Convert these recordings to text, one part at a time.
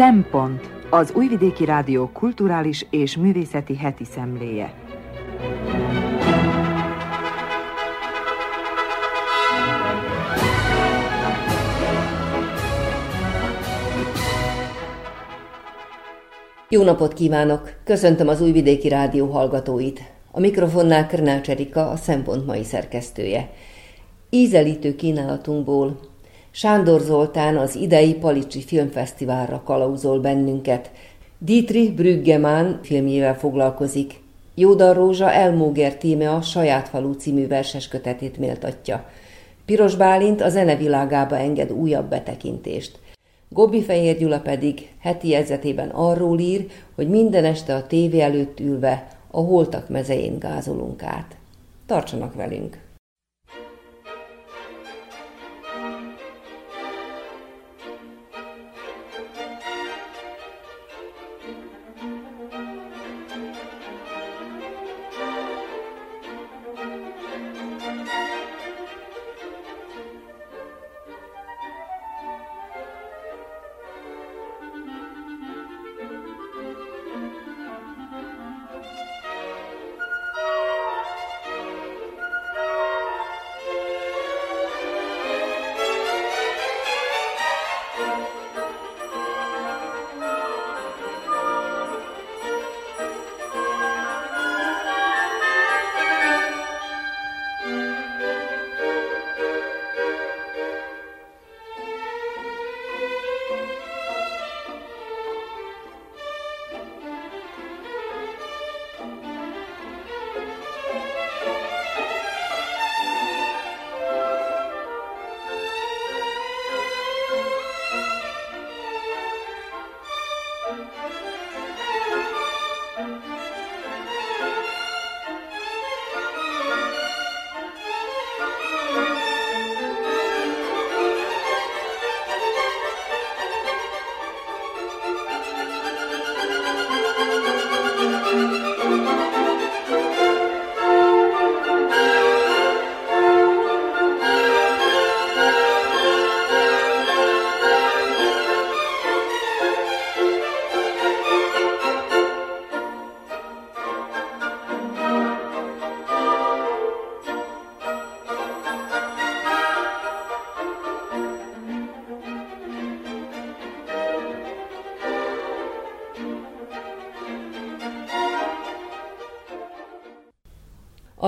Szempont az Újvidéki Rádió kulturális és művészeti heti szemléje. Jó napot kívánok! Köszöntöm az Újvidéki Rádió hallgatóit. A mikrofonnál Krnács Erika, a Szempont mai szerkesztője. Ízelítő kínálatunkból Sándor Zoltán az idei Palicsi Filmfesztiválra kalauzol bennünket. Dietrich Brüggemann filmjével foglalkozik. Jóda Rózsa Elmóger tíme a Saját falu című verses kötetét méltatja. Piros Bálint a zenevilágába enged újabb betekintést. Gobbi Fehér Gyula pedig heti jegyzetében arról ír, hogy minden este a tévé előtt ülve a holtak mezején gázolunk át. Tartsanak velünk!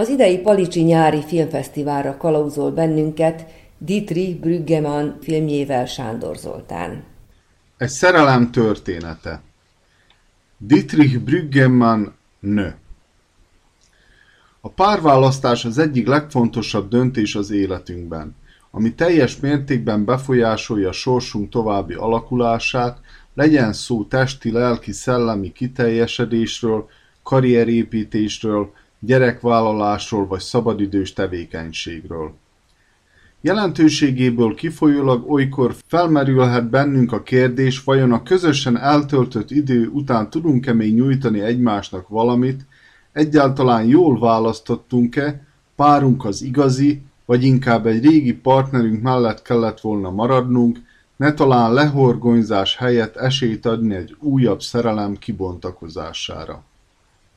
Az idei Palicsi nyári filmfesztiválra kalauzol bennünket Dietrich Brüggemann filmjével Sándor Zoltán. Egy szerelem története. Dietrich Brüggemann nő. A párválasztás az egyik legfontosabb döntés az életünkben, ami teljes mértékben befolyásolja sorsunk további alakulását, legyen szó testi, lelki, szellemi kiteljesedésről, karrierépítésről, gyerekvállalásról vagy szabadidős tevékenységről. Jelentőségéből kifolyólag olykor felmerülhet bennünk a kérdés, vajon a közösen eltöltött idő után tudunk-e még nyújtani egymásnak valamit, egyáltalán jól választottunk-e, párunk az igazi, vagy inkább egy régi partnerünk mellett kellett volna maradnunk, ne talán lehorgonyzás helyett esélyt adni egy újabb szerelem kibontakozására.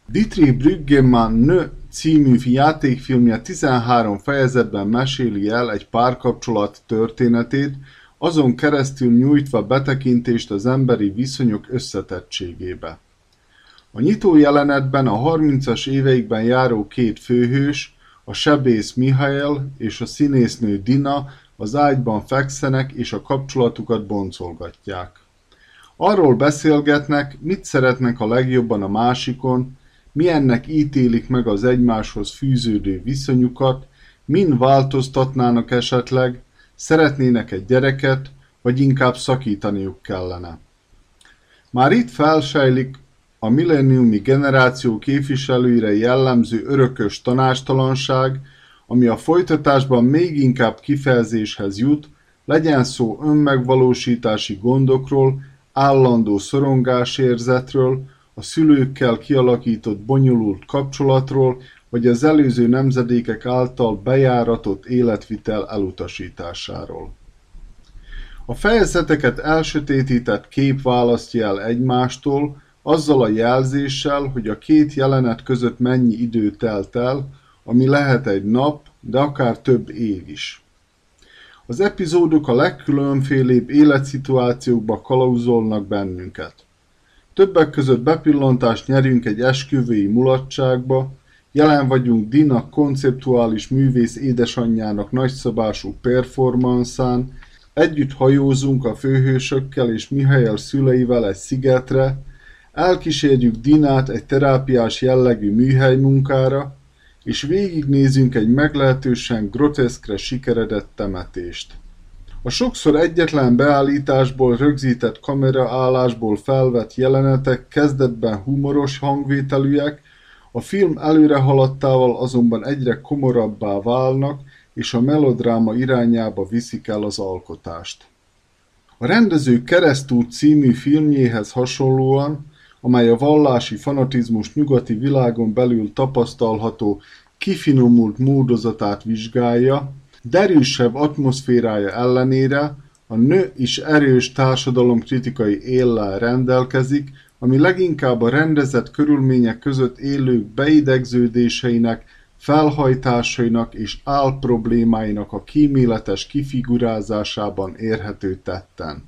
Dietrich Brüggemann című játékfilmje 13 fejezetben meséli el egy párkapcsolat történetét, azon keresztül nyújtva betekintést az emberi viszonyok összetettségébe. A nyitó jelenetben a 30-as éveikben járó két főhős, a sebész Mihail és a színésznő Dina az ágyban fekszenek és a kapcsolatukat boncolgatják. Arról beszélgetnek, mit szeretnek a legjobban a másikon, milyennek ítélik meg az egymáshoz fűződő viszonyukat, min változtatnának esetleg, szeretnének egy gyereket, vagy inkább szakítaniuk kellene. Már itt felsejlik a milleniumi generáció képviselőire jellemző örökös tanástalanság, ami a folytatásban még inkább kifejezéshez jut, legyen szó önmegvalósítási gondokról, állandó szorongásérzetről, a szülőkkel kialakított bonyolult kapcsolatról vagy az előző nemzedékek által bejáratott életvitel elutasításáról. A fejezeteket elsötétített kép választja el egymástól, azzal a jelzéssel, hogy a két jelenet között mennyi idő telt el, ami lehet egy nap, de akár több év is. Az epizódok a legkülönfélébb életszituációkba kalauzolnak bennünket. Többek között bepillantást nyerünk egy esküvői mulatságba, jelen vagyunk Dina konceptuális művész édesanyjának nagyszabású performanszán, együtt hajózunk a főhősökkel és Mihály szüleivel egy szigetre, elkísérjük Dinát egy terápiás jellegű műhely munkára, és végignézünk egy meglehetősen groteszkre sikeredett temetést. A sokszor egyetlen beállításból rögzített kameraállásból felvett jelenetek kezdetben humoros hangvételűek, a film előre haladtával azonban egyre komorabbá válnak, és a melodráma irányába viszik el az alkotást. A rendező Keresztút című filmjéhez hasonlóan amely a vallási fanatizmus nyugati világon belül tapasztalható kifinomult módozatát vizsgálja, derűsebb atmoszférája ellenére a nő is erős társadalomkritikai éllel rendelkezik, ami leginkább a rendezett körülmények között élők beidegződéseinek, felhajtásainak és álproblémáinak a kíméletes kifigurázásában érhető tetten.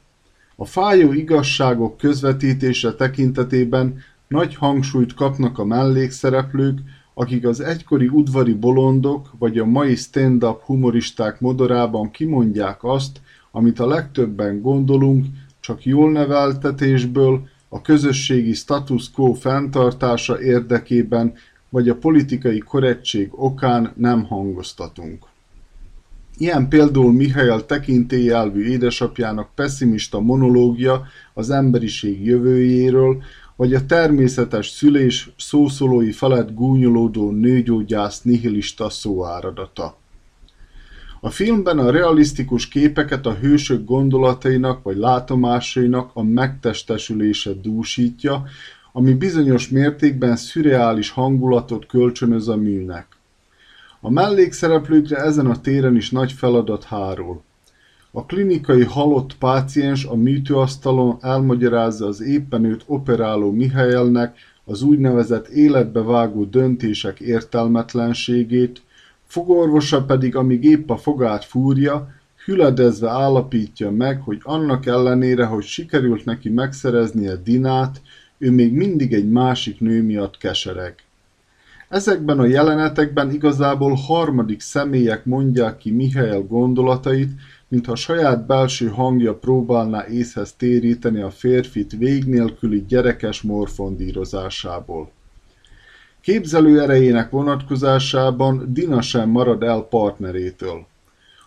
A fájó igazságok közvetítése tekintetében nagy hangsúlyt kapnak a mellékszereplők, akik az egykori udvari bolondok vagy a mai stand-up humoristák modorában kimondják azt, amit a legtöbben gondolunk, csak jól neveltetésből, a közösségi status quo fenntartása érdekében vagy a politikai korrektség okán nem hangoztatunk. Ilyen például Mihail tekintélyelvű édesapjának pessimista monológia az emberiség jövőjéről, vagy a természetes szülés szószólói felett gúnyolódó nőgyógyász nihilista szóáradata. A filmben a realisztikus képeket a hősök gondolatainak vagy látomásainak a megtestesülése dúsítja, ami bizonyos mértékben szürreális hangulatot kölcsönöz a műnek. A mellékszereplőkre ezen a téren is nagy feladat hárul. A klinikai halott páciens a műtőasztalon elmagyarázza az éppen őt operáló Mihályelnek az úgynevezett életbevágó döntések értelmetlenségét, fogorvosa pedig, amíg épp a fogát fúrja, hüledezve állapítja meg, hogy annak ellenére, hogy sikerült neki megszereznie Dinát, ő még mindig egy másik nő miatt kesereg. Ezekben a jelenetekben igazából harmadik személyek mondják ki Mihály gondolatait, mintha saját belső hangja próbálná észhez téríteni a férfit vég nélküli gyerekes morfondírozásából. Képzelő erejének vonatkozásában Dina sem marad el partnerétől.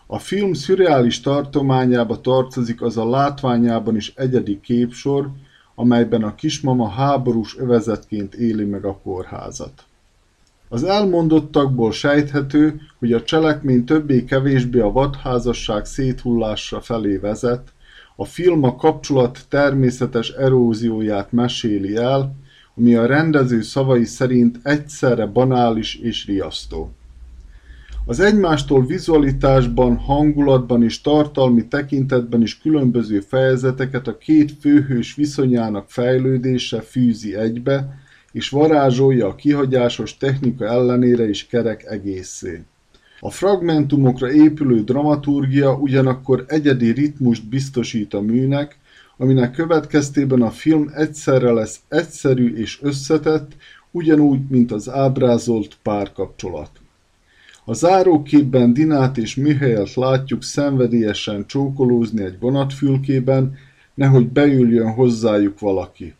A film szürreális tartományába tartozik az a látványában is egyedi képsor, amelyben a kismama háborús övezetként éli meg a kórházat. Az elmondottakból sejthető, hogy a cselekmény többé-kevésbé a vadházasság széthullása felé vezet, a film a kapcsolat természetes erózióját meséli el, ami a rendező szavai szerint egyszerre banális és riasztó. Az egymástól vizualitásban, hangulatban és tartalmi tekintetben is különböző fejezeteket a két főhős viszonyának fejlődése fűzi egybe, és varázsolja a kihagyásos technika ellenére is kerek egészé. A fragmentumokra épülő dramaturgia ugyanakkor egyedi ritmust biztosít a műnek, aminek következtében a film egyszerre lesz egyszerű és összetett, ugyanúgy, mint az ábrázolt párkapcsolat. A záróképben Dinát és Mihályt látjuk szenvedélyesen csókolózni egy vonatfülkében, nehogy beüljön hozzájuk valaki.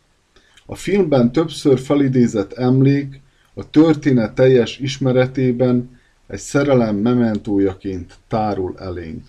A filmben többször felidézett emlék a történet teljes ismeretében egy szerelem mementójaként tárul elénk.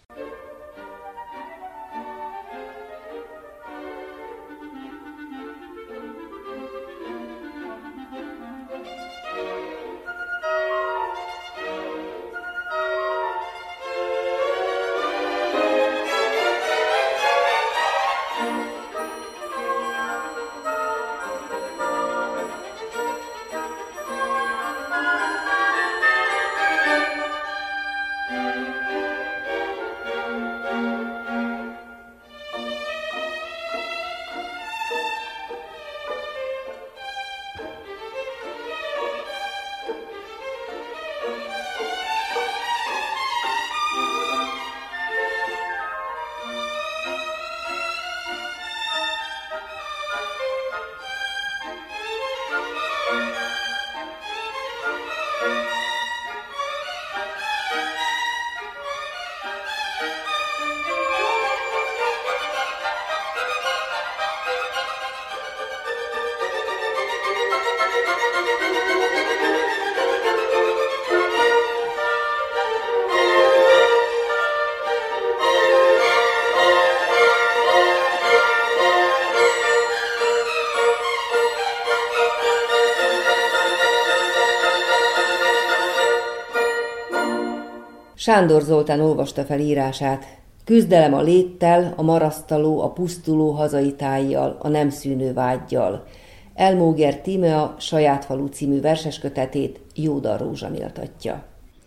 Sándor Zoltán olvasta fel írását. Küzdelem a léttel, a marasztaló, a pusztuló hazai tájjal, a nem szűnő vágyjal. Elmóger Tímea saját falu című verseskötetét Jóda Rózsa méltatja.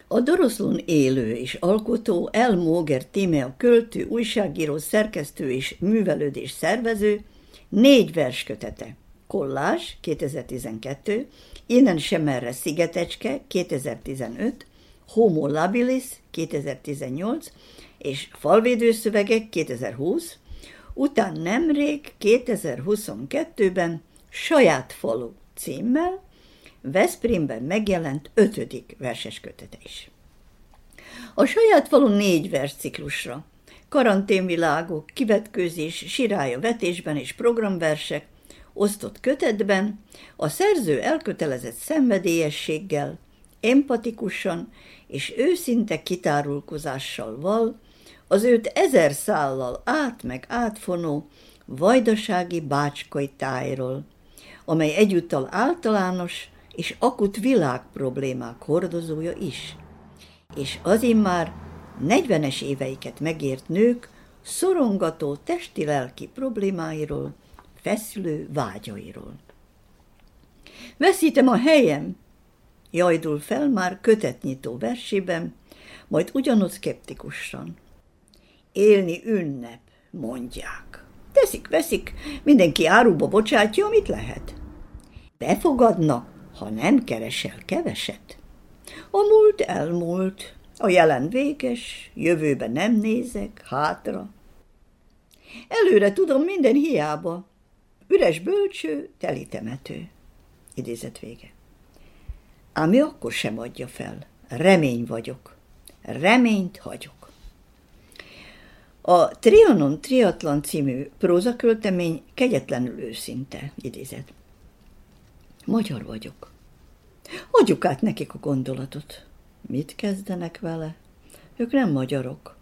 A Doroszlón élő és alkotó Elmóger Tímea költő, újságíró, szerkesztő és művelődés szervező négy verskötete. Kollás 2012, Innen sem erre Szigetecske 2015, Homo labilis 2018 és Falvédőszövegek 2020, után nemrég 2022-ben Saját falu címmel Veszprémben megjelent ötödik verses kötete is. A saját falu négy versciklusra, karanténvilágok, kivetkőzés, sirája vetésben és programversek, osztott kötetben a szerző elkötelezett szenvedélyességgel, empatikusan és őszinte kitárulkozással val az őt ezer szállal át meg átfonó vajdasági bácskai tájról, amely egyúttal általános és akut világproblémák hordozója is. És az már 40-es éveiket megért nők szorongató testi-lelki problémáiról, feszülő vágyairól. Veszítem a helyem, jajdul fel már kötetnyitó versében, majd ugyanott szkeptikusan. Élni ünnep, mondják. Teszik, veszik, mindenki áruba bocsátja, amit lehet. Befogadnak, ha nem keresel keveset. A múlt elmúlt, a jelen véges, jövőbe nem nézek, hátra. Előre tudom, minden hiába. Üres bölcső, teli temető. Idézet vége. Ő akkor sem adja fel. Remény vagyok. Reményt hagyok. A Trianon Triatlan című prózaköltemény kegyetlenül őszinte, idézet. Magyar vagyok. Adjuk át nekik a gondolatot. Mit kezdenek vele? Ők nem magyarok.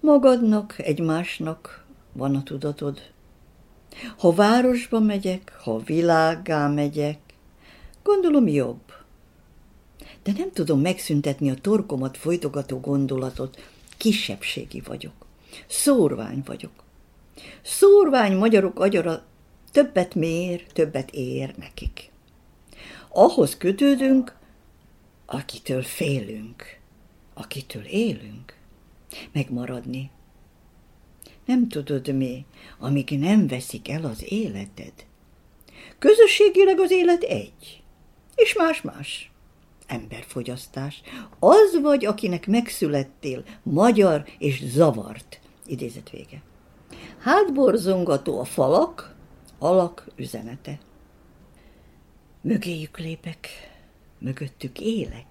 Magadnak, egymásnak van a tudatod. Ha városba megyek, ha világgá megyek, gondolom jobb. De nem tudom megszüntetni a torkomat folytogató gondolatot. Kisebbségi vagyok. Szórvány vagyok. Szórvány magyarok agyara többet mér, többet ér nekik. Ahhoz kötődünk, akitől félünk, akitől élünk, megmaradni. Nem tudod mi, amíg nem veszik el az életed. Közösségileg az élet egy, és más-más. Emberfogyasztás. Az vagy, akinek megszülettél, magyar és zavart. Idézet vége. Hátborzongató a falak, alak üzenete. Mögéjük lépek, mögöttük élek.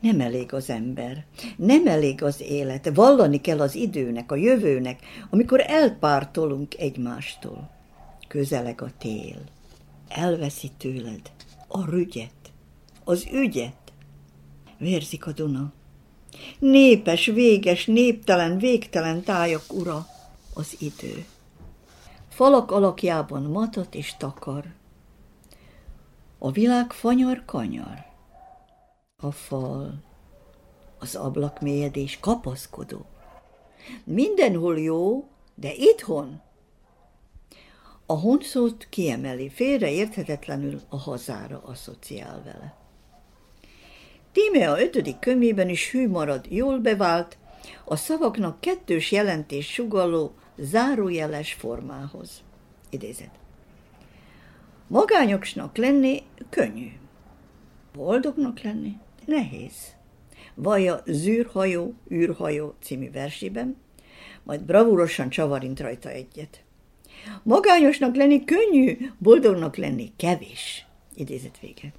Nem elég az ember, nem elég az élet, vallani kell az időnek, a jövőnek, amikor elpártolunk egymástól. Közeleg a tél, elveszi tőled a rügyet, az ügyet. Vérzik a Duna. Népes, véges, néptelen, végtelen tájak ura az idő falak alakjában matat és takar. A világ fanyar-kanyar. A fal, az ablakmélyedés kapaszkodó. Mindenhol jó, de itthon. A honszót kiemeli, félreérthetetlenül a hazára asszociál vele. Tímea ötödik kömében is hű marad, jól bevált, a szavaknak kettős jelentés sugalló zárójeles formához. Idézet. Magányosnak lenni könnyű. Boldognak lenni nehéz. Vaja Zűrhajó, űrhajó című versében, majd bravúrosan csavarint rajta egyet. Magányosnak lenni könnyű, boldognak lenni kevés. Idézet vége.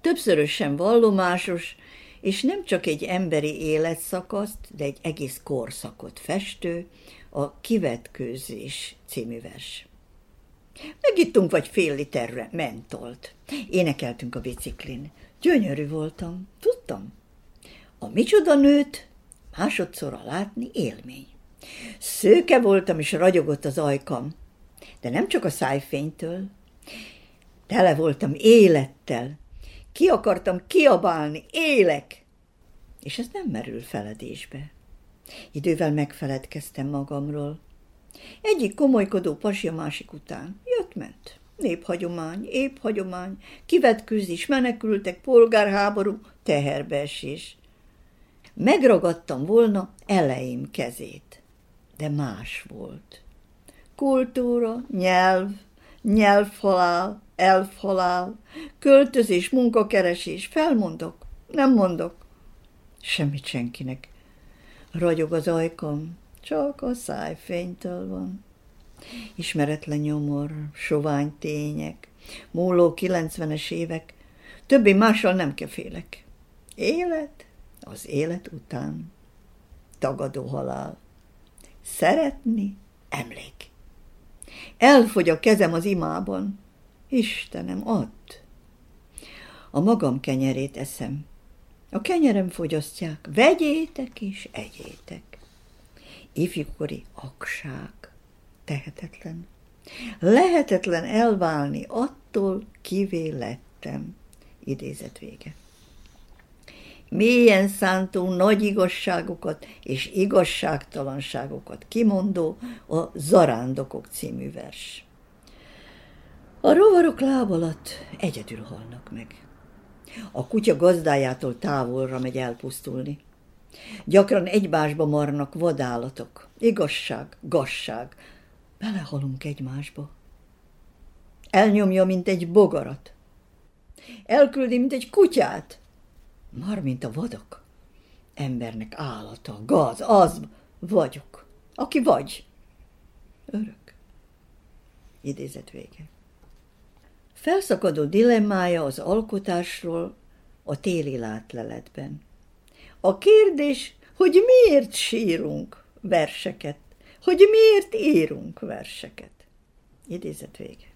Többszörösen vallomásos, és nem csak egy emberi életszakaszt, de egy egész korszakot festő, a Kivetkőzés című vers. Megittunk vagy fél literre mentolt. Énekeltünk a biciklin. Gyönyörű voltam, tudtam. A micsoda nőt másodszorra látni élmény. Szőke voltam, és ragyogott az ajkam, de nem csak a szájfénytől. Tele voltam élettel, ki akartam kiabálni, élek, és ez nem merül feledésbe. Idővel megfeledkeztem magamról. Egyik komolykodó pasi a másik után. Jött-ment. Néphagyomány, épp hagyomány, kivetkőzés, menekültek, polgárháború, teherbeesés. Megragadtam volna eleim kezét, de más volt. Kultúra, nyelv, nyelvhalál, elfhalál, költözés, munkakeresés, felmondok, nem mondok. Semmit senkinek. Ragyog az ajkam, csak a szájfénytől van. Ismeretlen nyomor, sovány tények, múló kilencvenes évek, többi mással nem kefélek. Élet az élet után, tagadó halál. Szeretni emlék. Elfogy a kezem az imában. Istenem, add! A magam kenyerét eszem. A kenyerem fogyasztják, vegyétek és egyétek. Ifjúkori akság, tehetetlen. Lehetetlen elválni attól, kivé lettem. Idézet vége. Mélyen szántó nagy igazságokat és igazságtalanságokat kimondó a Zarándokok című vers. A rovarok láb alatt egyedül halnak meg. A kutya gazdájától távolra megy elpusztulni. Gyakran egymásba marnak vadállatok. Igazság, gasság. Belehalunk egymásba. Elnyomja, mint egy bogarat. Elküldi, mint egy kutyát. Mar, mint a vadok. Embernek állata, gaz, az vagyok. Aki vagy. Örök. Idézet vége. Felszakadó dilemmája az alkotásról a téli látleletben. A kérdés, hogy miért sírunk verseket, hogy miért írunk verseket. Idézet vége.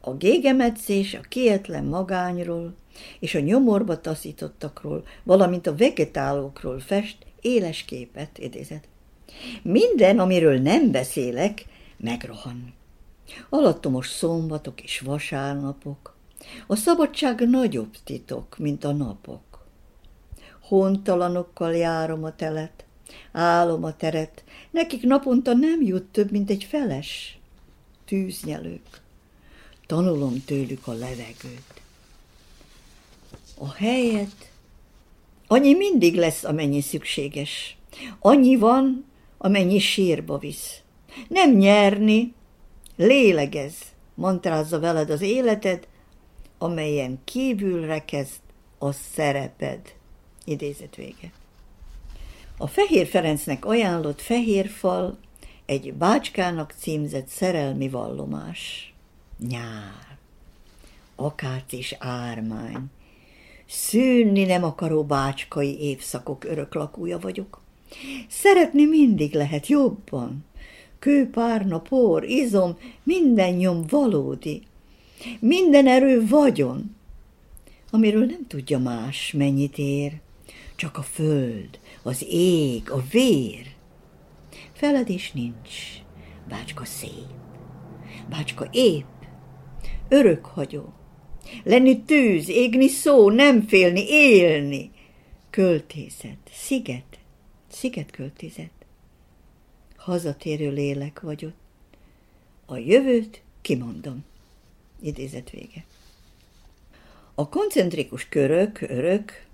A gégemetszés a kietlen magányról és a nyomorba taszítottakról, valamint a vegetálókról fest éles képet, idézet. Minden, amiről nem beszélek, megrohan. Alattomos szombatok és vasárnapok. A szabadság nagyobb titok, mint a napok. Hontalanokkal járom a telet, álom a teret, nekik naponta nem jut több, mint egy feles. Tűznyelők, tanulom tőlük a levegőt. A helyet annyi mindig lesz, amennyi szükséges. Annyi van, amennyi sírba visz. Nem nyerni, lélegez, mantrázza veled az életed, amelyen kívülre kezd a szereped. Idézet vége. A Fehér Ferencnek ajánlott fehér fal egy bácskának címzett szerelmi vallomás. Nyár, akác és ármány, szűnni nem akaró bácskai évszakok örök lakója vagyok. Szeretni mindig lehet jobban, kőpárna, por, izom, minden nyom valódi, minden erő vagyon, amiről nem tudja más, mennyit ér, csak a föld, az ég, a vér. Feledés nincs, bácska szép, bácska épp, örök hagyó, lenni tűz, égni szó, nem félni, élni. Költészet, sziget, sziget költészet. Hazatérő lélek vagyok. A jövőt kimondom. Idézet vége. A koncentrikus körök, örök,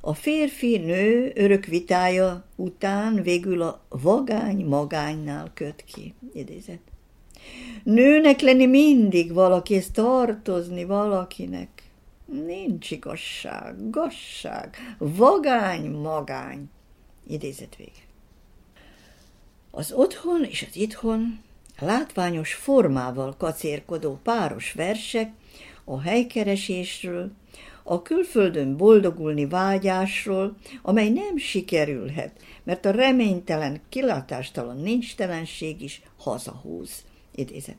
a férfi-nő örök vitája után végül a vagány magánynál köt ki. Idézet. Nőnek lenni mindig valakihez tartozni valakinek. Nincs igazság, gasság, vagány, magány. Idézet vége. Az otthon és az itthon látványos formával kacérkodó páros versek a helykeresésről, a külföldön boldogulni vágyásról, amely nem sikerülhet, mert a reménytelen, kilátástalan nincstelenség is hazahúz. Idézet.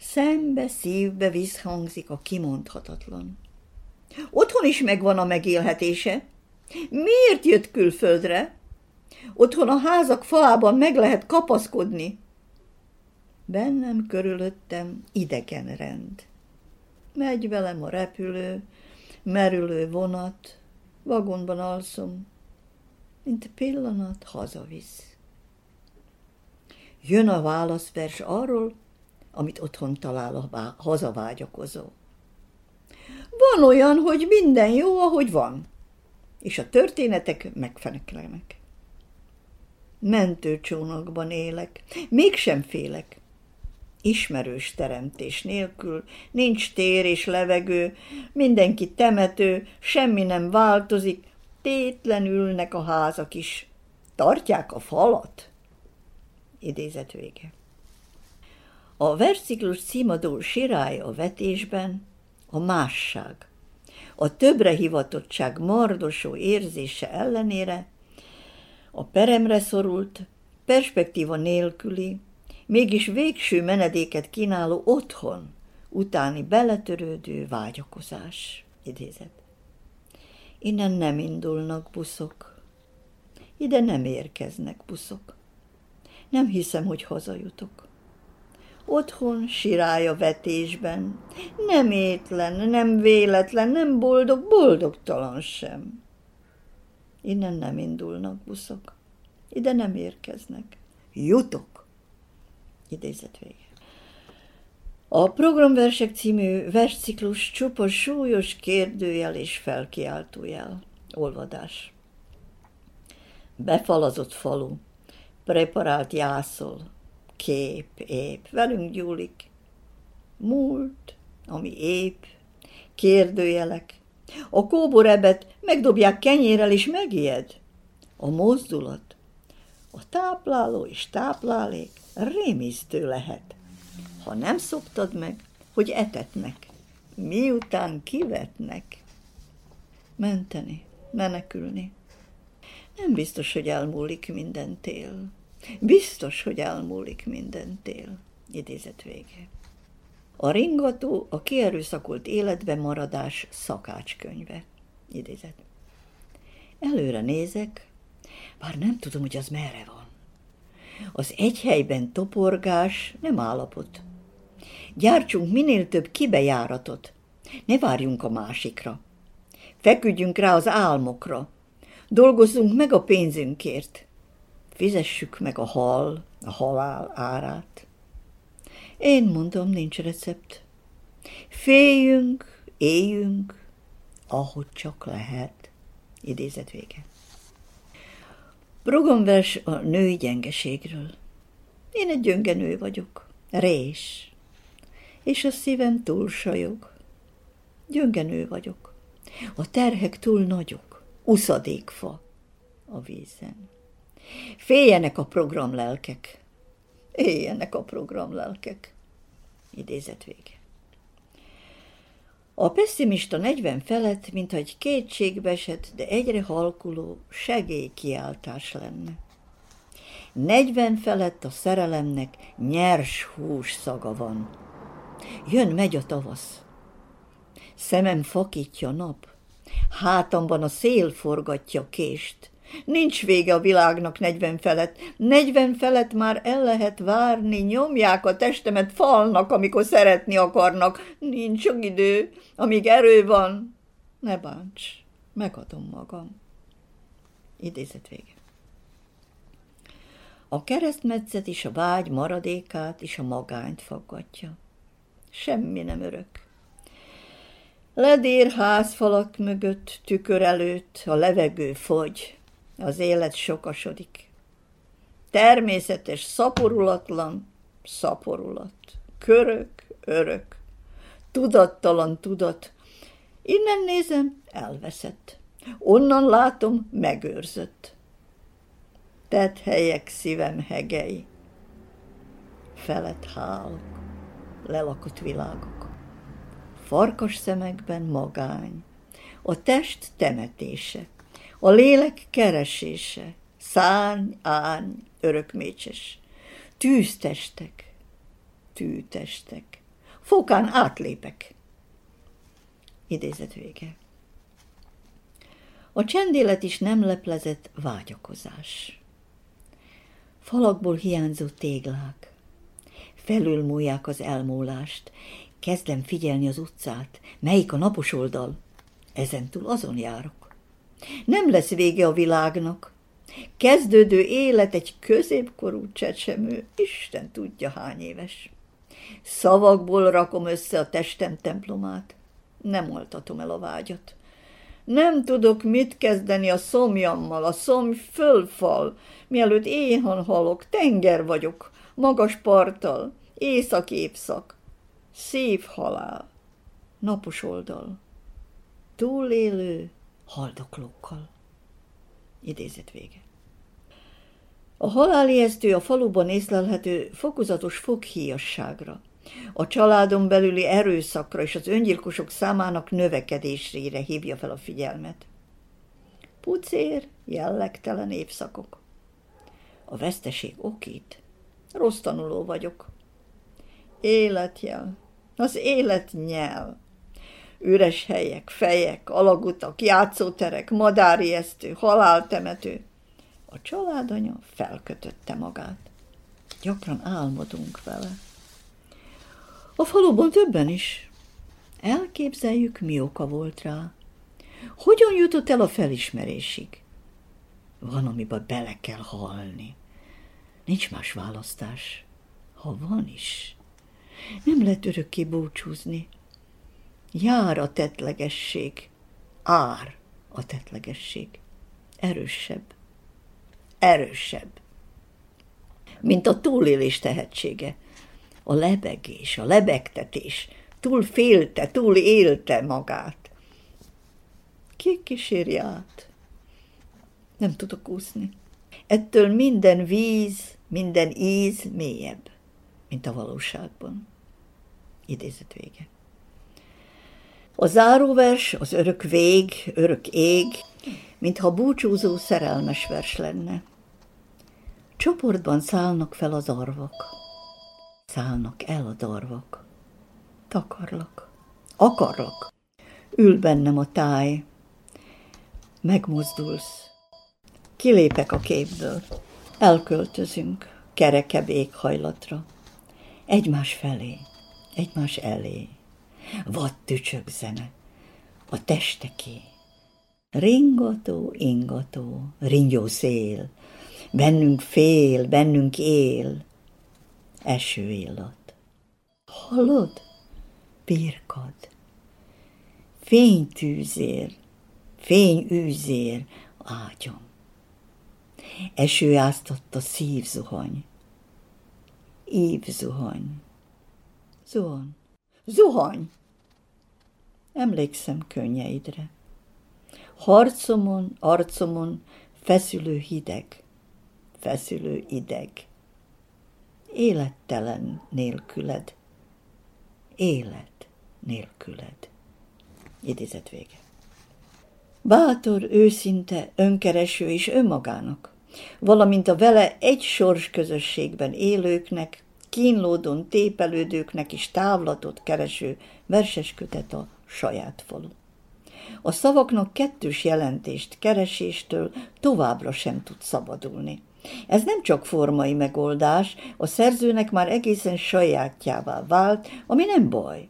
Szembe, szívbe visszhangzik a kimondhatatlan. Otthon is megvan a megélhetése. Miért jött külföldre? Otthon a házak falában meg lehet kapaszkodni. Bennem körülöttem idegen rend. Megy velem a repülő, merülő vonat, vagonban alszom, mint pillanat hazavisz. Jön a válaszvers arról, amit otthon talál a hazavágyakozó. Van olyan, hogy minden jó, ahogy van, és a történetek megfeneklenek. Mentőcsónakban élek, mégsem félek. Ismerős teremtés nélkül, nincs tér és levegő, mindenki temető, semmi nem változik, tétlenülnek a házak is. Tartják a falat? Idézet vége. A versziklus címadó sirály a vetésben a másság. A többre hivatottság mardosó érzése ellenére a peremre szorult, perspektíva nélküli, mégis végső menedéket kínáló otthon utáni beletörődő vágyakozás. Idézet. Innen nem indulnak buszok. Ide nem érkeznek buszok. Nem hiszem, hogy hazajutok. Otthon sirálja vetésben. Nem étlen, nem véletlen, nem boldog, boldogtalan sem. Innen nem indulnak buszok. Ide nem érkeznek. Jutok. Idézet vége. A programversek című versciklus csupa súlyos kérdőjel és felkiáltójel. Olvadás. Befalazott falu, preparált jászol, kép, ép, velünk gyúlik. Múlt, ami ép, kérdőjelek. A kóborebet megdobják kenyérrel és megijed. A mozdulat, a tápláló és táplálék rémisztő lehet. Ha nem szoktad meg, hogy etetnek, miután kivetnek. Menteni, menekülni. Nem biztos, hogy elmúlik minden tél. Biztos, hogy elmúlik minden tél. Idézet vége. A ringató a kierőszakolt életbe maradás szakácskönyve. Idézet. Előre nézek, bár nem tudom, hogy az merre van. Az egy helyben toporgás nem állapot. Gyártsunk minél több kibejáratot. Ne várjunk a másikra. Feküdjünk rá az álmokra. Dolgozzunk meg a pénzünkért. Fizessük meg a hal, a halál árát. Én mondom, nincs recept. Féljünk, éljünk, ahogy csak lehet. Idézet vége. Programvers a női gyengeségről. Én egy gyönge nő vagyok, rés, és a szívem túl sajog. Gyönge nő vagyok. A terhek túl nagyok, uszadékfa a vízen. Féljenek a programlelkek, éljenek a programlelkek. Idézet vége. A pessimista 40 felett, mintha egy kétségbeesett, de egyre halkuló segélykiáltás lenne. 40 felett a szerelemnek nyers hús szaga van. Jön, megy a tavasz. Szemem fakítja nap, hátamban a szél forgatja kést, Nincs vége a világnak negyven felett. Negyven felett már el lehet várni, nyomják a testemet falnak, amikor szeretni akarnak. Nincs sok idő, amíg erő van. Ne bánts, megadom magam. Idézet vége. A keresztmetszet is a vágy maradékát és a magányt faggatja. Semmi nem örök. Ledér házfalak mögött, tükör előtt, a levegő fogy, az élet sokasodik. Természetes, szaporulatlan, szaporulat. Körök, örök. Tudattalan tudat. Innen nézem, elveszett. Onnan látom, megőrzött. Tett helyek szívem hegei. Felett hálok, lelakott világok. Farkas szemekben magány, a test temetése a lélek keresése, szárny, árny, örökmécses, tűztestek, tűtestek, fokán átlépek. Idézet vége. A csendélet is nem leplezett vágyakozás. Falakból hiányzó téglák, felülmúlják az elmúlást, kezdem figyelni az utcát, melyik a napos oldal, ezentúl azon járok. Nem lesz vége a világnak. Kezdődő élet egy középkorú csecsemő, Isten tudja hány éves. Szavakból rakom össze a testem templomát. Nem oltatom el a vágyat. Nem tudok mit kezdeni a szomjammal, a szomj fölfal, mielőtt éhan halok, tenger vagyok, magas parttal, észak-évszak, szív halál, napos oldal, túlélő haldoklókkal. Idézet vége. A halálijesztő a faluban észlelhető fokozatos foghíjasságra, a családon belüli erőszakra és az öngyilkosok számának növekedésére hívja fel a figyelmet. Pucér, jellegtelen évszakok. A veszteség okít. Rossz tanuló vagyok. Életjel. Az élet nyel. Üres helyek, fejek, alagutak, játszóterek, madáriesztő, haláltemető. A családanya felkötötte magát. Gyakran álmodunk vele. A faluban többen is. Elképzeljük, mi oka volt rá. Hogyan jutott el a felismerésig? Van, amiben bele kell halni. Nincs más választás. Ha van is, nem lehet örökké búcsúzni. Jár a tetlegesség, ár a tetlegesség. Erősebb, erősebb, mint a túlélés tehetsége a lebegés, a lebegtetés, túl félte, túl élte magát. Ki kíséri át? Nem tudok úszni. Ettől minden víz, minden íz mélyebb, mint a valóságban. Idézet vége. A záróvers, az örök vég, örök ég, mintha búcsúzó szerelmes vers lenne. Csoportban szállnak fel az arvak szállnak el a darvak. Takarlak, akarlak. Ül bennem a táj. Megmozdulsz. Kilépek a képből. Elköltözünk kerekebb éghajlatra. Egymás felé, egymás elé. Vad tücsök zene, a testeké. Ringató, ingató, ringyó szél, bennünk fél, bennünk él, eső illat. Hallod? Birkad. Fénytűzér, fényűzér ágyam. Eső áztatta szívzuhany. Ívzuhany. Zuhan. Zuhany! Emlékszem könnyeidre. Harcomon, arcomon feszülő hideg, feszülő ideg élettelen nélküled, élet nélküled. Idézet vége. Bátor, őszinte, önkereső és önmagának, valamint a vele egy sors közösségben élőknek, kínlódon tépelődőknek is távlatot kereső verses kötet a saját falu. A szavaknak kettős jelentést kereséstől továbbra sem tud szabadulni. Ez nem csak formai megoldás, a szerzőnek már egészen sajátjává vált, ami nem baj.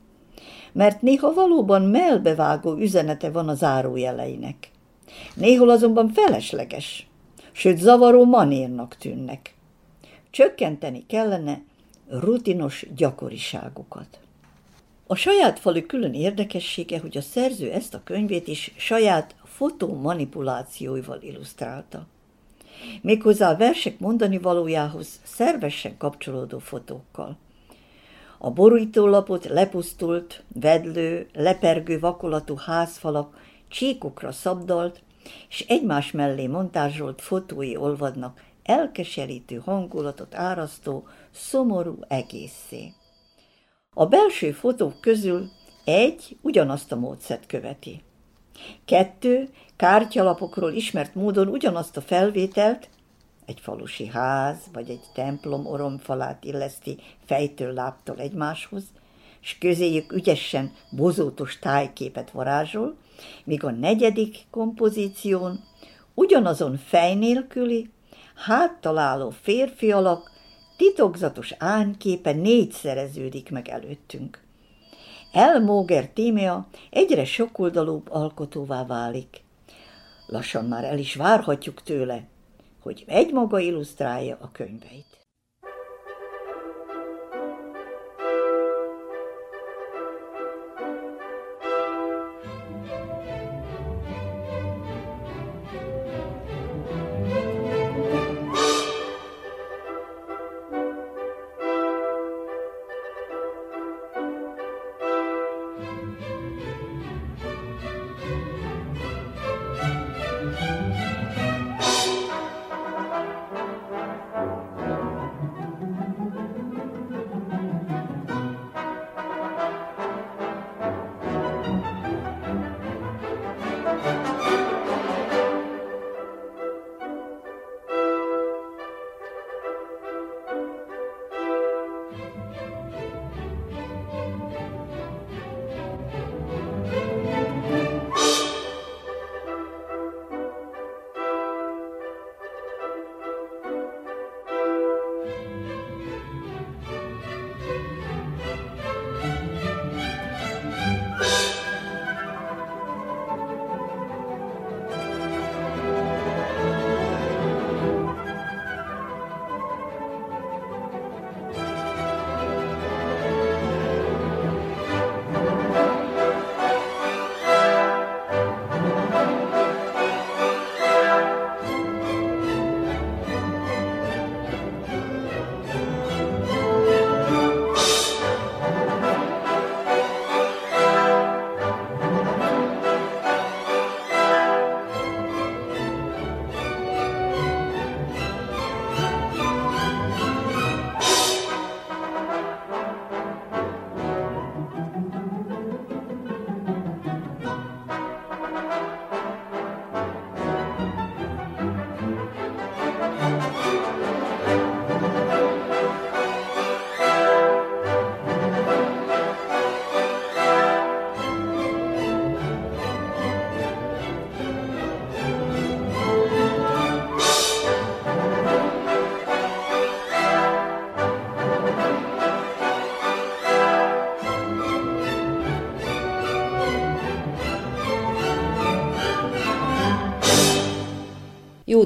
Mert néha valóban melbevágó üzenete van az árójeleinek. Néhol azonban felesleges, sőt zavaró manírnak tűnnek. Csökkenteni kellene rutinos gyakoriságukat. A saját falu külön érdekessége, hogy a szerző ezt a könyvét is saját fotomanipulációival illusztrálta méghozzá a versek mondani valójához szervesen kapcsolódó fotókkal. A borítólapot lepusztult, vedlő, lepergő vakolatú házfalak csíkokra szabdalt, és egymás mellé montázsolt fotói olvadnak elkeserítő hangulatot árasztó, szomorú egészé. A belső fotók közül egy ugyanazt a módszert követi. Kettő kártyalapokról ismert módon ugyanazt a felvételt, egy falusi ház vagy egy templom oromfalát illeszti fejtől láptól egymáshoz, és közéjük ügyesen bozótos tájképet varázsol, míg a negyedik kompozíción ugyanazon fej nélküli, háttaláló férfi alak titokzatos ányképe négyszereződik meg előttünk. Elmóger Tímea egyre sokoldalúbb alkotóvá válik. lassan már el is várhatjuk tőle, hogy egymaga illusztrálja a könyveit.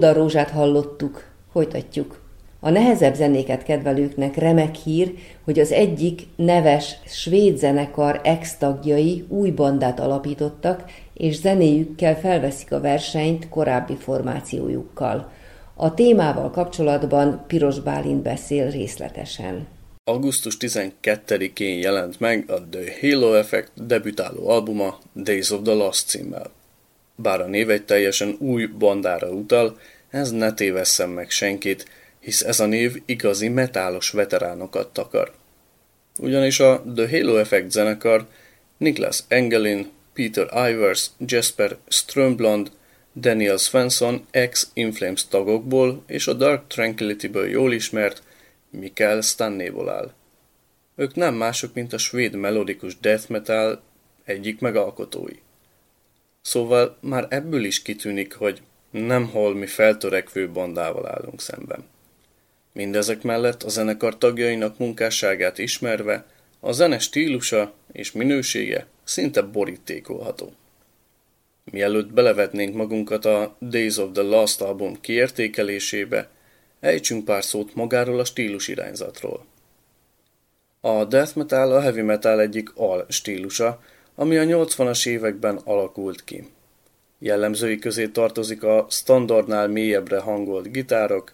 Rózsát hallottuk, folytatjuk. A nehezebb zenéket kedvelőknek remek hír, hogy az egyik neves svéd zenekar ex-tagjai új bandát alapítottak, és zenéjükkel felveszik a versenyt korábbi formációjukkal. A témával kapcsolatban Piros Bálint beszél részletesen. Augusztus 12-én jelent meg a The Halo Effect debütáló albuma Days of the Lost címmel. Bár a név egy teljesen új bandára utal, ez ne tévesszem meg senkit, hisz ez a név igazi metálos veteránokat takar. Ugyanis a The Halo Effect zenekar Niklas Engelin, Peter Ivers, Jasper Strömblond, Daniel Svensson ex-Inflames tagokból és a Dark Tranquility-ből jól ismert Mikael Stannéból áll. Ők nem mások, mint a svéd melodikus death metal egyik megalkotói. Szóval már ebből is kitűnik, hogy nem holmi feltörekvő bandával állunk szemben. Mindezek mellett a zenekar tagjainak munkásságát ismerve, a zene stílusa és minősége szinte borítékolható. Mielőtt belevetnénk magunkat a Days of the Last album kiértékelésébe, ejtsünk pár szót magáról a stílus irányzatról. A death metal a heavy metal egyik al stílusa, ami a 80-as években alakult ki. Jellemzői közé tartozik a standardnál mélyebbre hangolt gitárok,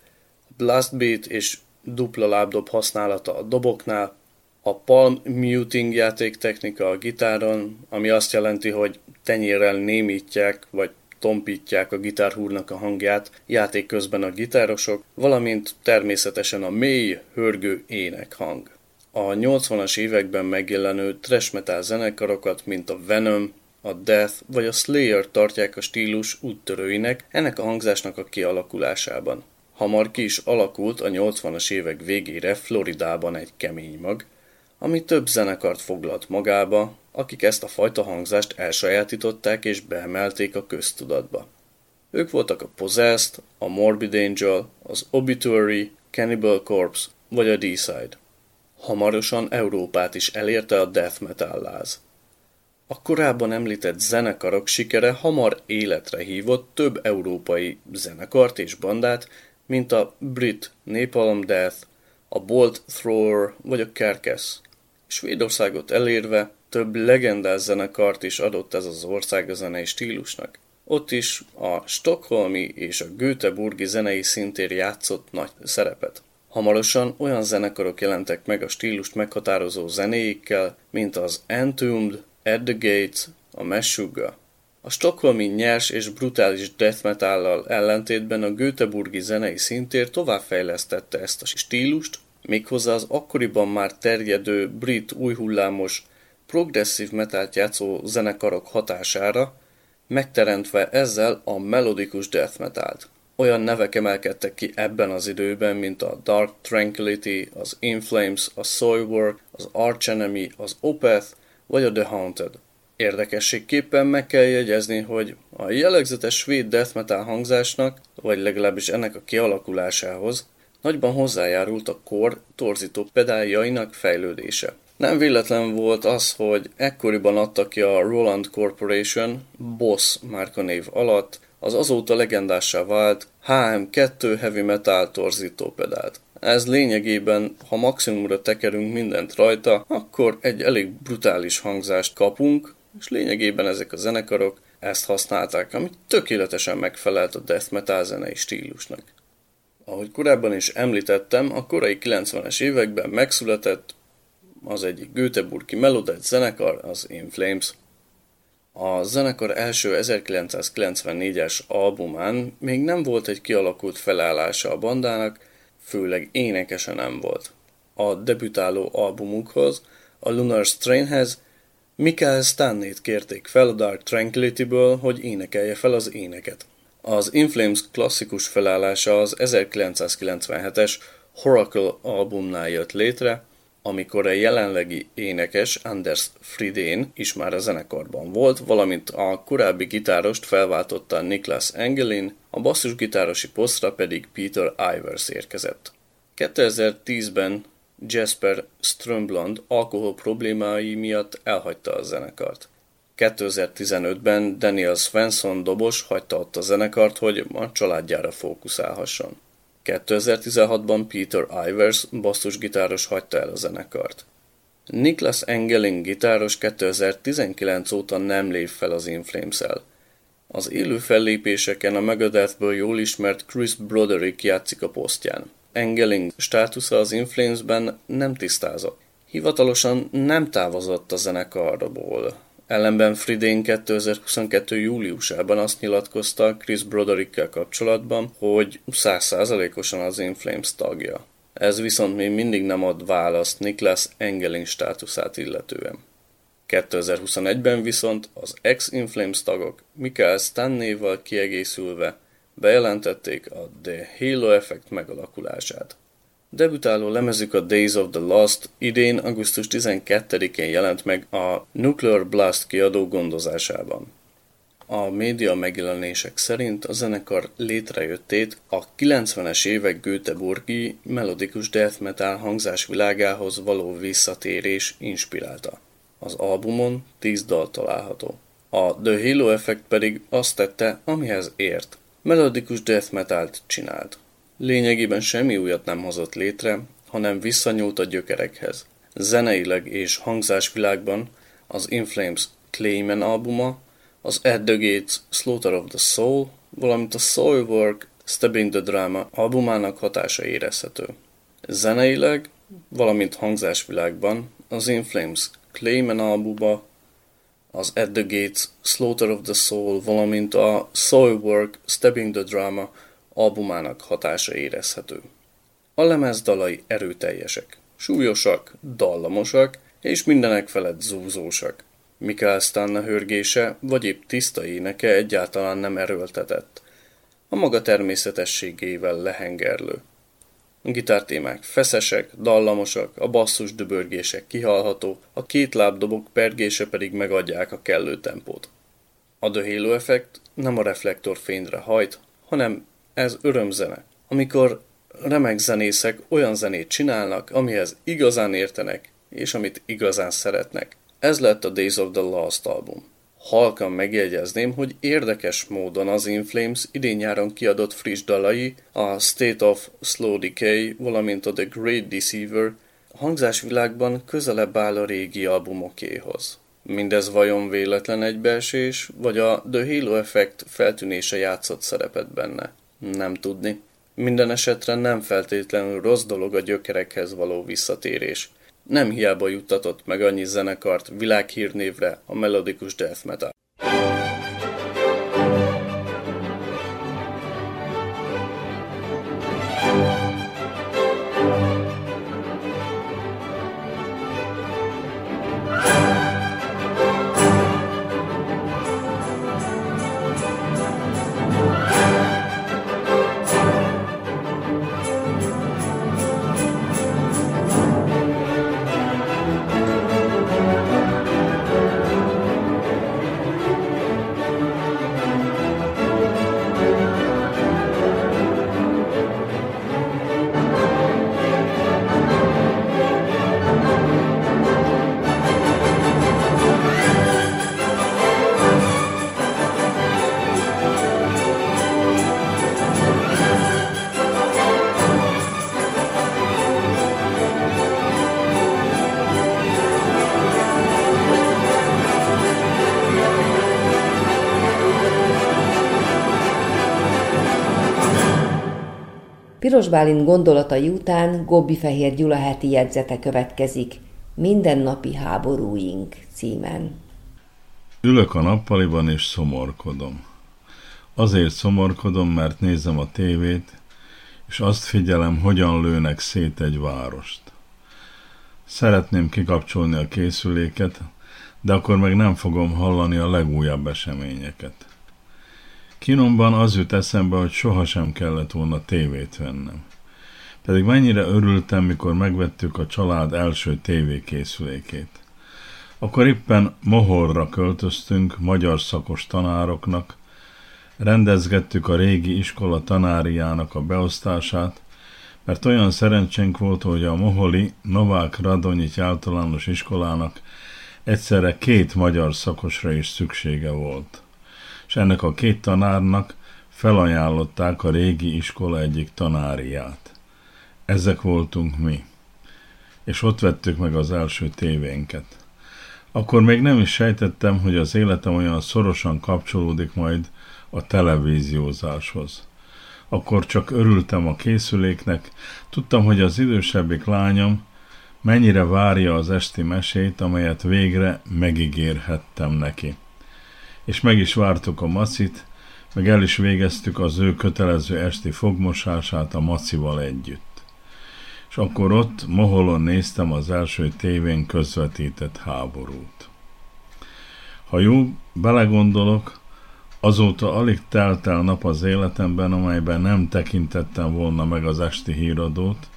blast beat és dupla lábdob használata a doboknál, a palm muting játéktechnika a gitáron, ami azt jelenti, hogy tenyérrel némítják vagy tompítják a gitárhúrnak a hangját játék közben a gitárosok, valamint természetesen a mély, hörgő énekhang a 80-as években megjelenő trash metal zenekarokat, mint a Venom, a Death vagy a Slayer tartják a stílus úttörőinek ennek a hangzásnak a kialakulásában. Hamar ki is alakult a 80-as évek végére Floridában egy kemény mag, ami több zenekart foglalt magába, akik ezt a fajta hangzást elsajátították és beemelték a köztudatba. Ők voltak a Possessed, a Morbid Angel, az Obituary, Cannibal Corpse vagy a D-Side. Hamarosan Európát is elérte a death metal láz. A korábban említett zenekarok sikere hamar életre hívott több európai zenekart és bandát, mint a Brit Napalm Death, a Bolt Thrower vagy a Carcass. Svédországot elérve több legendás zenekart is adott ez az ország a zenei stílusnak. Ott is a stokholmi és a Göteborgi zenei szintér játszott nagy szerepet. Hamarosan olyan zenekarok jelentek meg a stílust meghatározó zenéikkel, mint az Entombed, At the Gates, a Meshuggah. A stokholmi nyers és brutális death metallal ellentétben a Göteborgi zenei szintér továbbfejlesztette ezt a stílust, méghozzá az akkoriban már terjedő brit újhullámos progresszív metált játszó zenekarok hatására, megteremtve ezzel a melodikus death metált. Olyan nevek emelkedtek ki ebben az időben, mint a Dark Tranquility, az In Flames, a Soilwork, az Arch Enemy, az Opeth vagy a The Haunted. Érdekességképpen meg kell jegyezni, hogy a jellegzetes svéd death metal hangzásnak, vagy legalábbis ennek a kialakulásához, nagyban hozzájárult a kor torzító pedáljainak fejlődése. Nem véletlen volt az, hogy ekkoriban adta ki a Roland Corporation Boss márkanév alatt az azóta legendássá vált HM2 Heavy Metal torzító pedált. Ez lényegében, ha maximumra tekerünk mindent rajta, akkor egy elég brutális hangzást kapunk, és lényegében ezek a zenekarok ezt használták, ami tökéletesen megfelelt a death metal zenei stílusnak. Ahogy korábban is említettem, a korai 90-es években megszületett az egyik Göteborgi melodett zenekar, az In Flames. A zenekar első 1994-es albumán még nem volt egy kialakult felállása a bandának, főleg énekese nem volt. A debütáló albumukhoz, a Lunar Strainhez Michael Stanley-t kérték fel a Dark Tranquility-ből, hogy énekelje fel az éneket. Az Inflames klasszikus felállása az 1997-es Horacle albumnál jött létre, amikor a jelenlegi énekes Anders Fridén is már a zenekarban volt, valamint a korábbi gitárost felváltotta Niklas Engelin, a basszusgitárosi posztra pedig Peter Ivers érkezett. 2010-ben Jasper Strömblad alkohol problémái miatt elhagyta a zenekart. 2015-ben Daniel Svensson dobos hagyta ott a zenekart, hogy a családjára fókuszálhasson. 2016-ban Peter Ivers basszusgitáros hagyta el a zenekart. Niklas Engeling gitáros 2019 óta nem lép fel az Inflames-el. Az élő fellépéseken a Megadethből jól ismert Chris Broderick játszik a posztján. Engeling státusza az Inflamesben nem tisztázott. Hivatalosan nem távozott a zenekarból. Ellenben Fridén 2022. júliusában azt nyilatkozta Chris Broderickkel kapcsolatban, hogy 100%-osan az Inflames tagja. Ez viszont még mindig nem ad választ Niklas Engeling státuszát illetően. 2021-ben viszont az ex-Inflames tagok Michael Stanley-val kiegészülve bejelentették a The Halo Effect megalakulását. Debütáló lemezük a Days of the Lost idén augusztus 12-én jelent meg a Nuclear Blast kiadó gondozásában. A média megjelenések szerint a zenekar létrejöttét a 90-es évek Göteborgi melodikus death metal hangzás világához való visszatérés inspirálta. Az albumon 10 dal található. A The Halo Effect pedig azt tette, amihez ért. Melodikus death metalt csinált. Lényegében semmi újat nem hozott létre, hanem visszanyúlt a gyökerekhez. Zeneileg és hangzásvilágban az Inflames Clayman albuma, az At the Gates Slaughter of the Soul, valamint a Soilwork Stabbing the Drama albumának hatása érezhető. Zeneileg, valamint hangzásvilágban az Inflames Clayman albuma, az At the Gates Slaughter of the Soul, valamint a Soilwork Stabbing the Drama albumának hatása érezhető. A lemez dalai erőteljesek, súlyosak, dallamosak és mindenek felett zúzósak. Mikael Stanna hörgése vagy épp tiszta éneke egyáltalán nem erőltetett. A maga természetességével lehengerlő. A gitártémák feszesek, dallamosak, a basszus döbörgések kihalható, a két lábdobok pergése pedig megadják a kellő tempót. A Halo effekt nem a reflektorfényre hajt, hanem ez örömzene, amikor remek zenészek olyan zenét csinálnak, amihez igazán értenek, és amit igazán szeretnek. Ez lett a Days of the Lost album. Halkan megjegyezném, hogy érdekes módon az Inflames idén-nyáron kiadott friss dalai, a State of Slow Decay, valamint a The Great Deceiver hangzásvilágban közelebb áll a régi albumokéhoz. Mindez vajon véletlen egybeesés, vagy a The Halo Effect feltűnése játszott szerepet benne? Nem tudni. Minden esetre nem feltétlenül rossz dolog a gyökerekhez való visszatérés. Nem hiába juttatott meg annyi zenekart világhírnévre a melodikus death metal. Piros Bálint gondolatai után Gobbi Fehér Gyula heti jegyzete következik. Mindennapi háborúink címen. Ülök a nappaliban és szomorkodom. Azért szomorkodom, mert nézem a tévét, és azt figyelem, hogyan lőnek szét egy várost. Szeretném kikapcsolni a készüléket, de akkor meg nem fogom hallani a legújabb eseményeket. Kinomban az jut eszembe, hogy sohasem kellett volna tévét vennem. Pedig mennyire örültem, mikor megvettük a család első tévékészülékét. Akkor éppen Mohorra költöztünk magyar szakos tanároknak, rendezgettük a régi iskola tanáriának a beosztását, mert olyan szerencsénk volt, hogy a Moholi Novák Radonyit általános iskolának egyszerre két magyar szakosra is szüksége volt és ennek a két tanárnak felajánlották a régi iskola egyik tanáriát. Ezek voltunk mi. És ott vettük meg az első tévénket. Akkor még nem is sejtettem, hogy az életem olyan szorosan kapcsolódik majd a televíziózáshoz. Akkor csak örültem a készüléknek, tudtam, hogy az idősebbik lányom mennyire várja az esti mesét, amelyet végre megígérhettem neki és meg is vártuk a macit, meg el is végeztük az ő kötelező esti fogmosását a macival együtt. És akkor ott Moholon néztem az első tévén közvetített háborút. Ha jó, belegondolok, azóta alig telt el nap az életemben, amelyben nem tekintettem volna meg az esti híradót,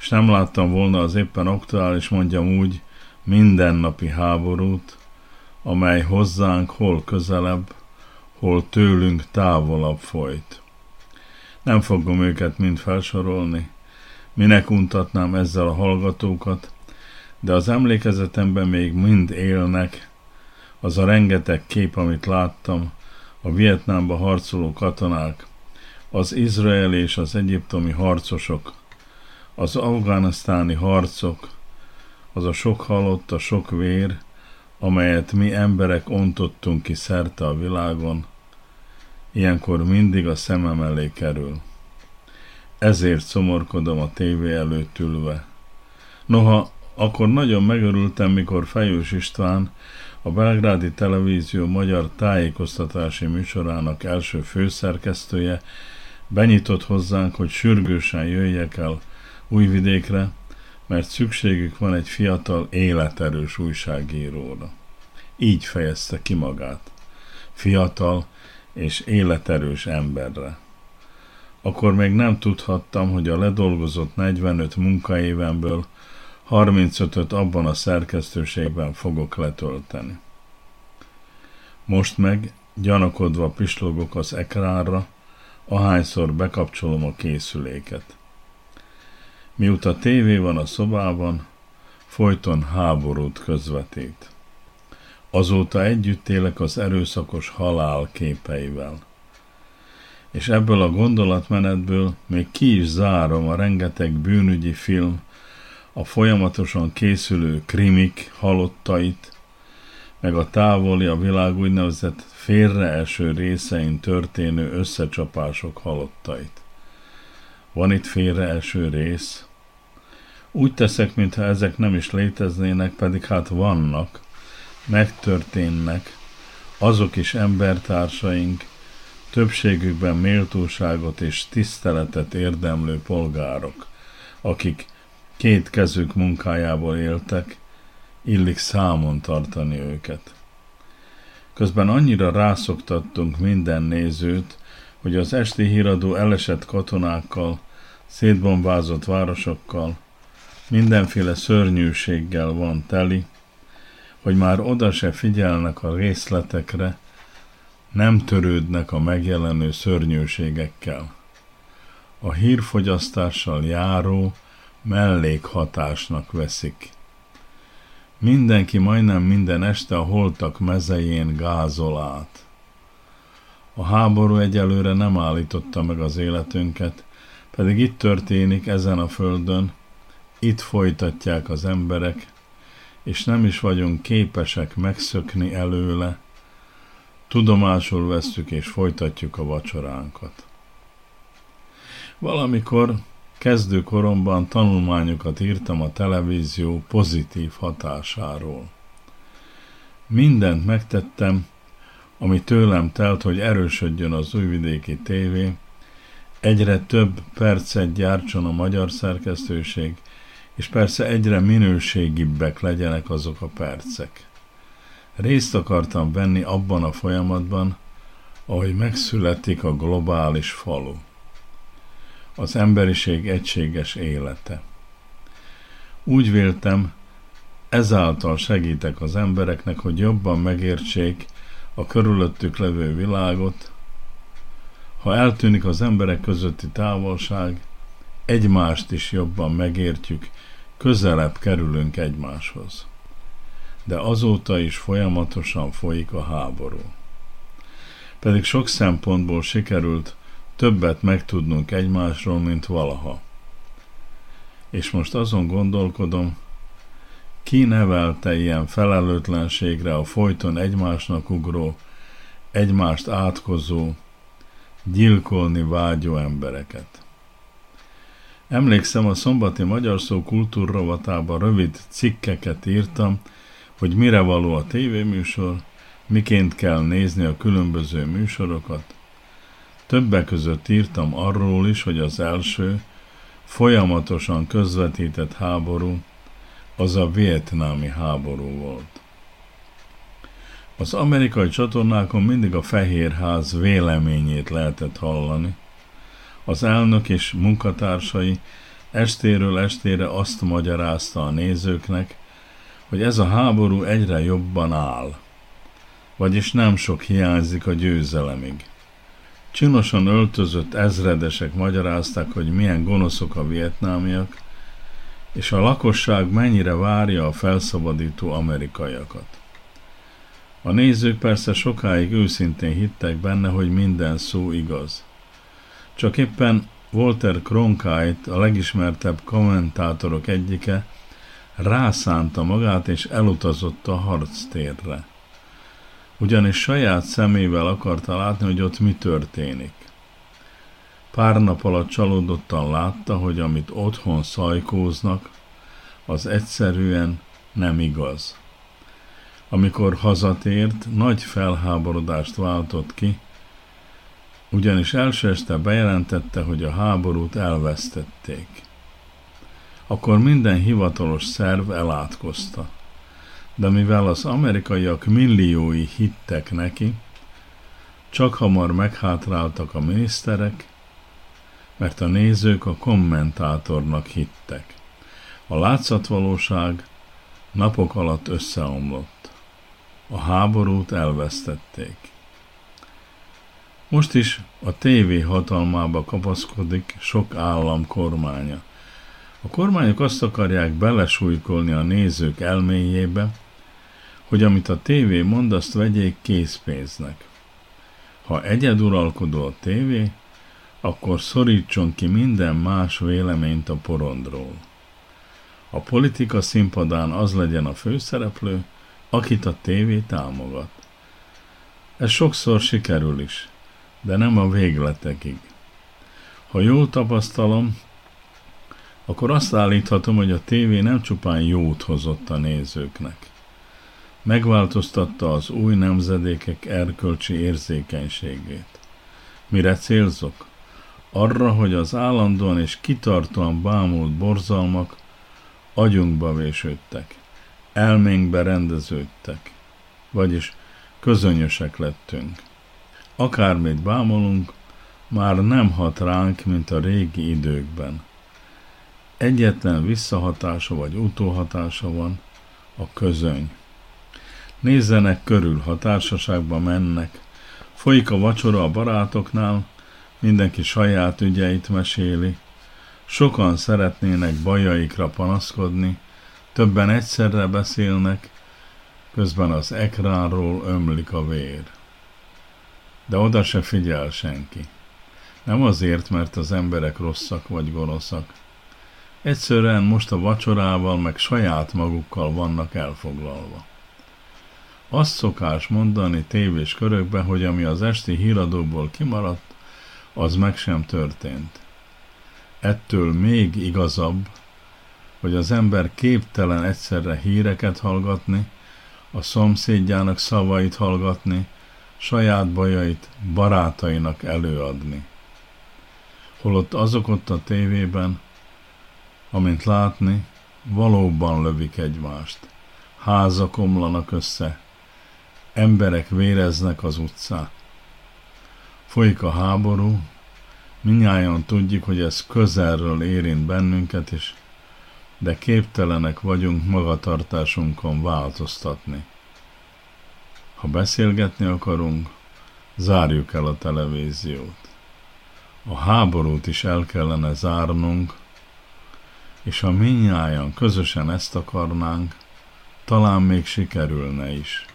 és nem láttam volna az éppen aktuális, mondjam úgy, mindennapi háborút, amely hozzánk hol közelebb, hol tőlünk távolabb folyt. Nem fogom őket mind felsorolni, minek untatnám ezzel a hallgatókat, de az emlékezetemben még mind élnek, az a rengeteg kép, amit láttam, a Vietnámba harcoló katonák, az izraeli és az egyiptomi harcosok, az afganisztáni harcok, az a sok halott, a sok vér, amelyet mi emberek ontottunk ki szerte a világon, ilyenkor mindig a szemem elé kerül. Ezért szomorkodom a tévé előtt ülve. Noha akkor nagyon megörültem, mikor Fejős István, a Belgrádi Televízió magyar tájékoztatási műsorának első főszerkesztője benyitott hozzánk, hogy sürgősen jöjjek el Újvidékre, mert szükségük van egy fiatal, életerős újságíróra. Így fejezte ki magát. Fiatal és életerős emberre. Akkor még nem tudhattam, hogy a ledolgozott 45 munkaévemből 35-öt abban a szerkesztőségben fogok letölteni. Most meg gyanakodva pislogok az ekránra, ahányszor bekapcsolom a készüléket. Mióta tévé van a szobában, folyton háborút közvetít. Azóta együtt élek az erőszakos halál képeivel. És ebből a gondolatmenetből még ki is zárom a rengeteg bűnügyi film, a folyamatosan készülő krimik halottait, meg a távoli a világ úgynevezett félreeső részein történő összecsapások halottait. Van itt félreeső rész? Úgy teszek, mintha ezek nem is léteznének, pedig hát vannak, megtörténnek, azok is embertársaink, többségükben méltóságot és tiszteletet érdemlő polgárok, akik két kezük munkájából éltek, illik számon tartani őket. Közben annyira rászoktattunk minden nézőt, hogy az esti híradó elesett katonákkal, szétbombázott városokkal, mindenféle szörnyűséggel van teli, hogy már oda se figyelnek a részletekre, nem törődnek a megjelenő szörnyűségekkel. A hírfogyasztással járó mellékhatásnak veszik. Mindenki majdnem minden este a holtak mezején gázol át. A háború egyelőre nem állította meg az életünket, pedig itt történik ezen a földön, itt folytatják az emberek, és nem is vagyunk képesek megszökni előle, tudomásul vesszük és folytatjuk a vacsoránkat. Valamikor kezdő koromban tanulmányokat írtam a televízió pozitív hatásáról. Mindent megtettem, ami tőlem telt, hogy erősödjön az újvidéki tévé, egyre több percet gyártson a magyar szerkesztőség, és persze egyre minőségibbek legyenek azok a percek. Részt akartam venni abban a folyamatban, ahogy megszületik a globális falu. Az emberiség egységes élete. Úgy véltem, ezáltal segítek az embereknek, hogy jobban megértsék a körülöttük levő világot, ha eltűnik az emberek közötti távolság, egymást is jobban megértjük, közelebb kerülünk egymáshoz. De azóta is folyamatosan folyik a háború. Pedig sok szempontból sikerült többet megtudnunk egymásról, mint valaha. És most azon gondolkodom, ki nevelte ilyen felelőtlenségre a folyton egymásnak ugró, egymást átkozó, gyilkolni vágyó embereket. Emlékszem, a szombati Magyar Szó kultúrrovatában rövid cikkeket írtam, hogy mire való a tévéműsor, miként kell nézni a különböző műsorokat. Többek között írtam arról is, hogy az első, folyamatosan közvetített háború az a vietnámi háború volt. Az amerikai csatornákon mindig a Fehérház véleményét lehetett hallani, az elnök és munkatársai estéről estére azt magyarázta a nézőknek, hogy ez a háború egyre jobban áll, vagyis nem sok hiányzik a győzelemig. Csinosan öltözött ezredesek magyarázták, hogy milyen gonoszok a vietnámiak, és a lakosság mennyire várja a felszabadító amerikaiakat. A nézők persze sokáig őszintén hittek benne, hogy minden szó igaz. Csak éppen Walter Cronkite, a legismertebb kommentátorok egyike, rászánta magát és elutazott a harctérre. Ugyanis saját szemével akarta látni, hogy ott mi történik. Pár nap alatt csalódottan látta, hogy amit otthon szajkóznak, az egyszerűen nem igaz. Amikor hazatért, nagy felháborodást váltott ki, ugyanis első este bejelentette, hogy a háborút elvesztették. Akkor minden hivatalos szerv elátkozta. De mivel az amerikaiak milliói hittek neki, csak hamar meghátráltak a miniszterek, mert a nézők a kommentátornak hittek. A látszatvalóság napok alatt összeomlott. A háborút elvesztették. Most is a tévé hatalmába kapaszkodik sok állam kormánya. A kormányok azt akarják belesújkolni a nézők elméjébe, hogy amit a tévé mond, azt vegyék készpénznek. Ha egyeduralkodó a tévé, akkor szorítson ki minden más véleményt a porondról. A politika színpadán az legyen a főszereplő, akit a tévé támogat. Ez sokszor sikerül is, de nem a végletekig. Ha jól tapasztalom, akkor azt állíthatom, hogy a tévé nem csupán jót hozott a nézőknek. Megváltoztatta az új nemzedékek erkölcsi érzékenységét. Mire célzok? Arra, hogy az állandóan és kitartóan bámult borzalmak agyunkba vésődtek, elménkbe rendeződtek, vagyis közönyösek lettünk. Akármit bámolunk, már nem hat ránk, mint a régi időkben. Egyetlen visszahatása vagy utóhatása van, a közöny. Nézzenek körül, ha társaságba mennek. Folyik a vacsora a barátoknál, mindenki saját ügyeit meséli. Sokan szeretnének bajaikra panaszkodni, többen egyszerre beszélnek, közben az ekránról ömlik a vér. De oda se figyel senki. Nem azért, mert az emberek rosszak vagy gonoszak. Egyszerűen most a vacsorával meg saját magukkal vannak elfoglalva. Azt szokás mondani tévés körökben, hogy ami az esti híradóból kimaradt, az meg sem történt. Ettől még igazabb, hogy az ember képtelen egyszerre híreket hallgatni, a szomszédjának szavait hallgatni, saját bajait barátainak előadni. Holott azok ott a tévében, amint látni, valóban lövik egymást. Házak omlanak össze, emberek véreznek az utcán. Folyik a háború, minnyáján tudjuk, hogy ez közelről érint bennünket is, de képtelenek vagyunk magatartásunkon változtatni. Ha beszélgetni akarunk, zárjuk el a televíziót. A háborút is el kellene zárnunk, és ha minnyáján közösen ezt akarnánk, talán még sikerülne is.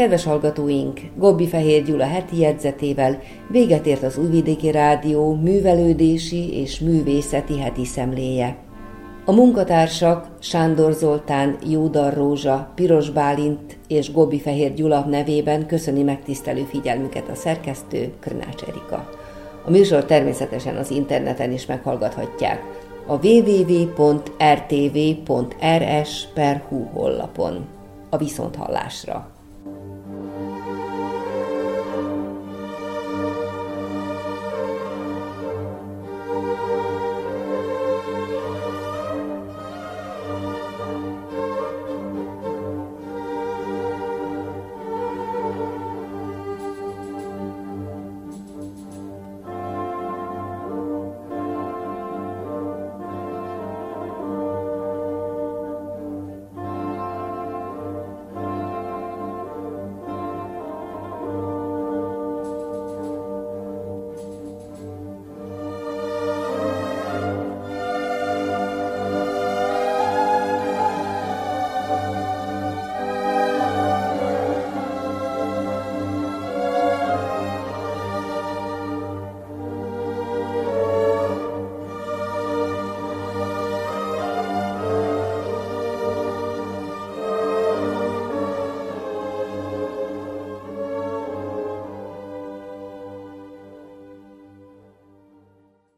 Kedves hallgatóink, Gobbi Fehér Gyula heti jegyzetével véget ért az Újvidéki Rádió művelődési és művészeti heti szemléje. A munkatársak Sándor Zoltán, Jódar Rózsa, Piros Bálint és Gobbi Fehér Gyula nevében köszöni megtisztelő figyelmüket a szerkesztő Krnács Erika. A műsor természetesen az interneten is meghallgathatják a www.rtv.rs.hu honlapon. A viszonthallásra!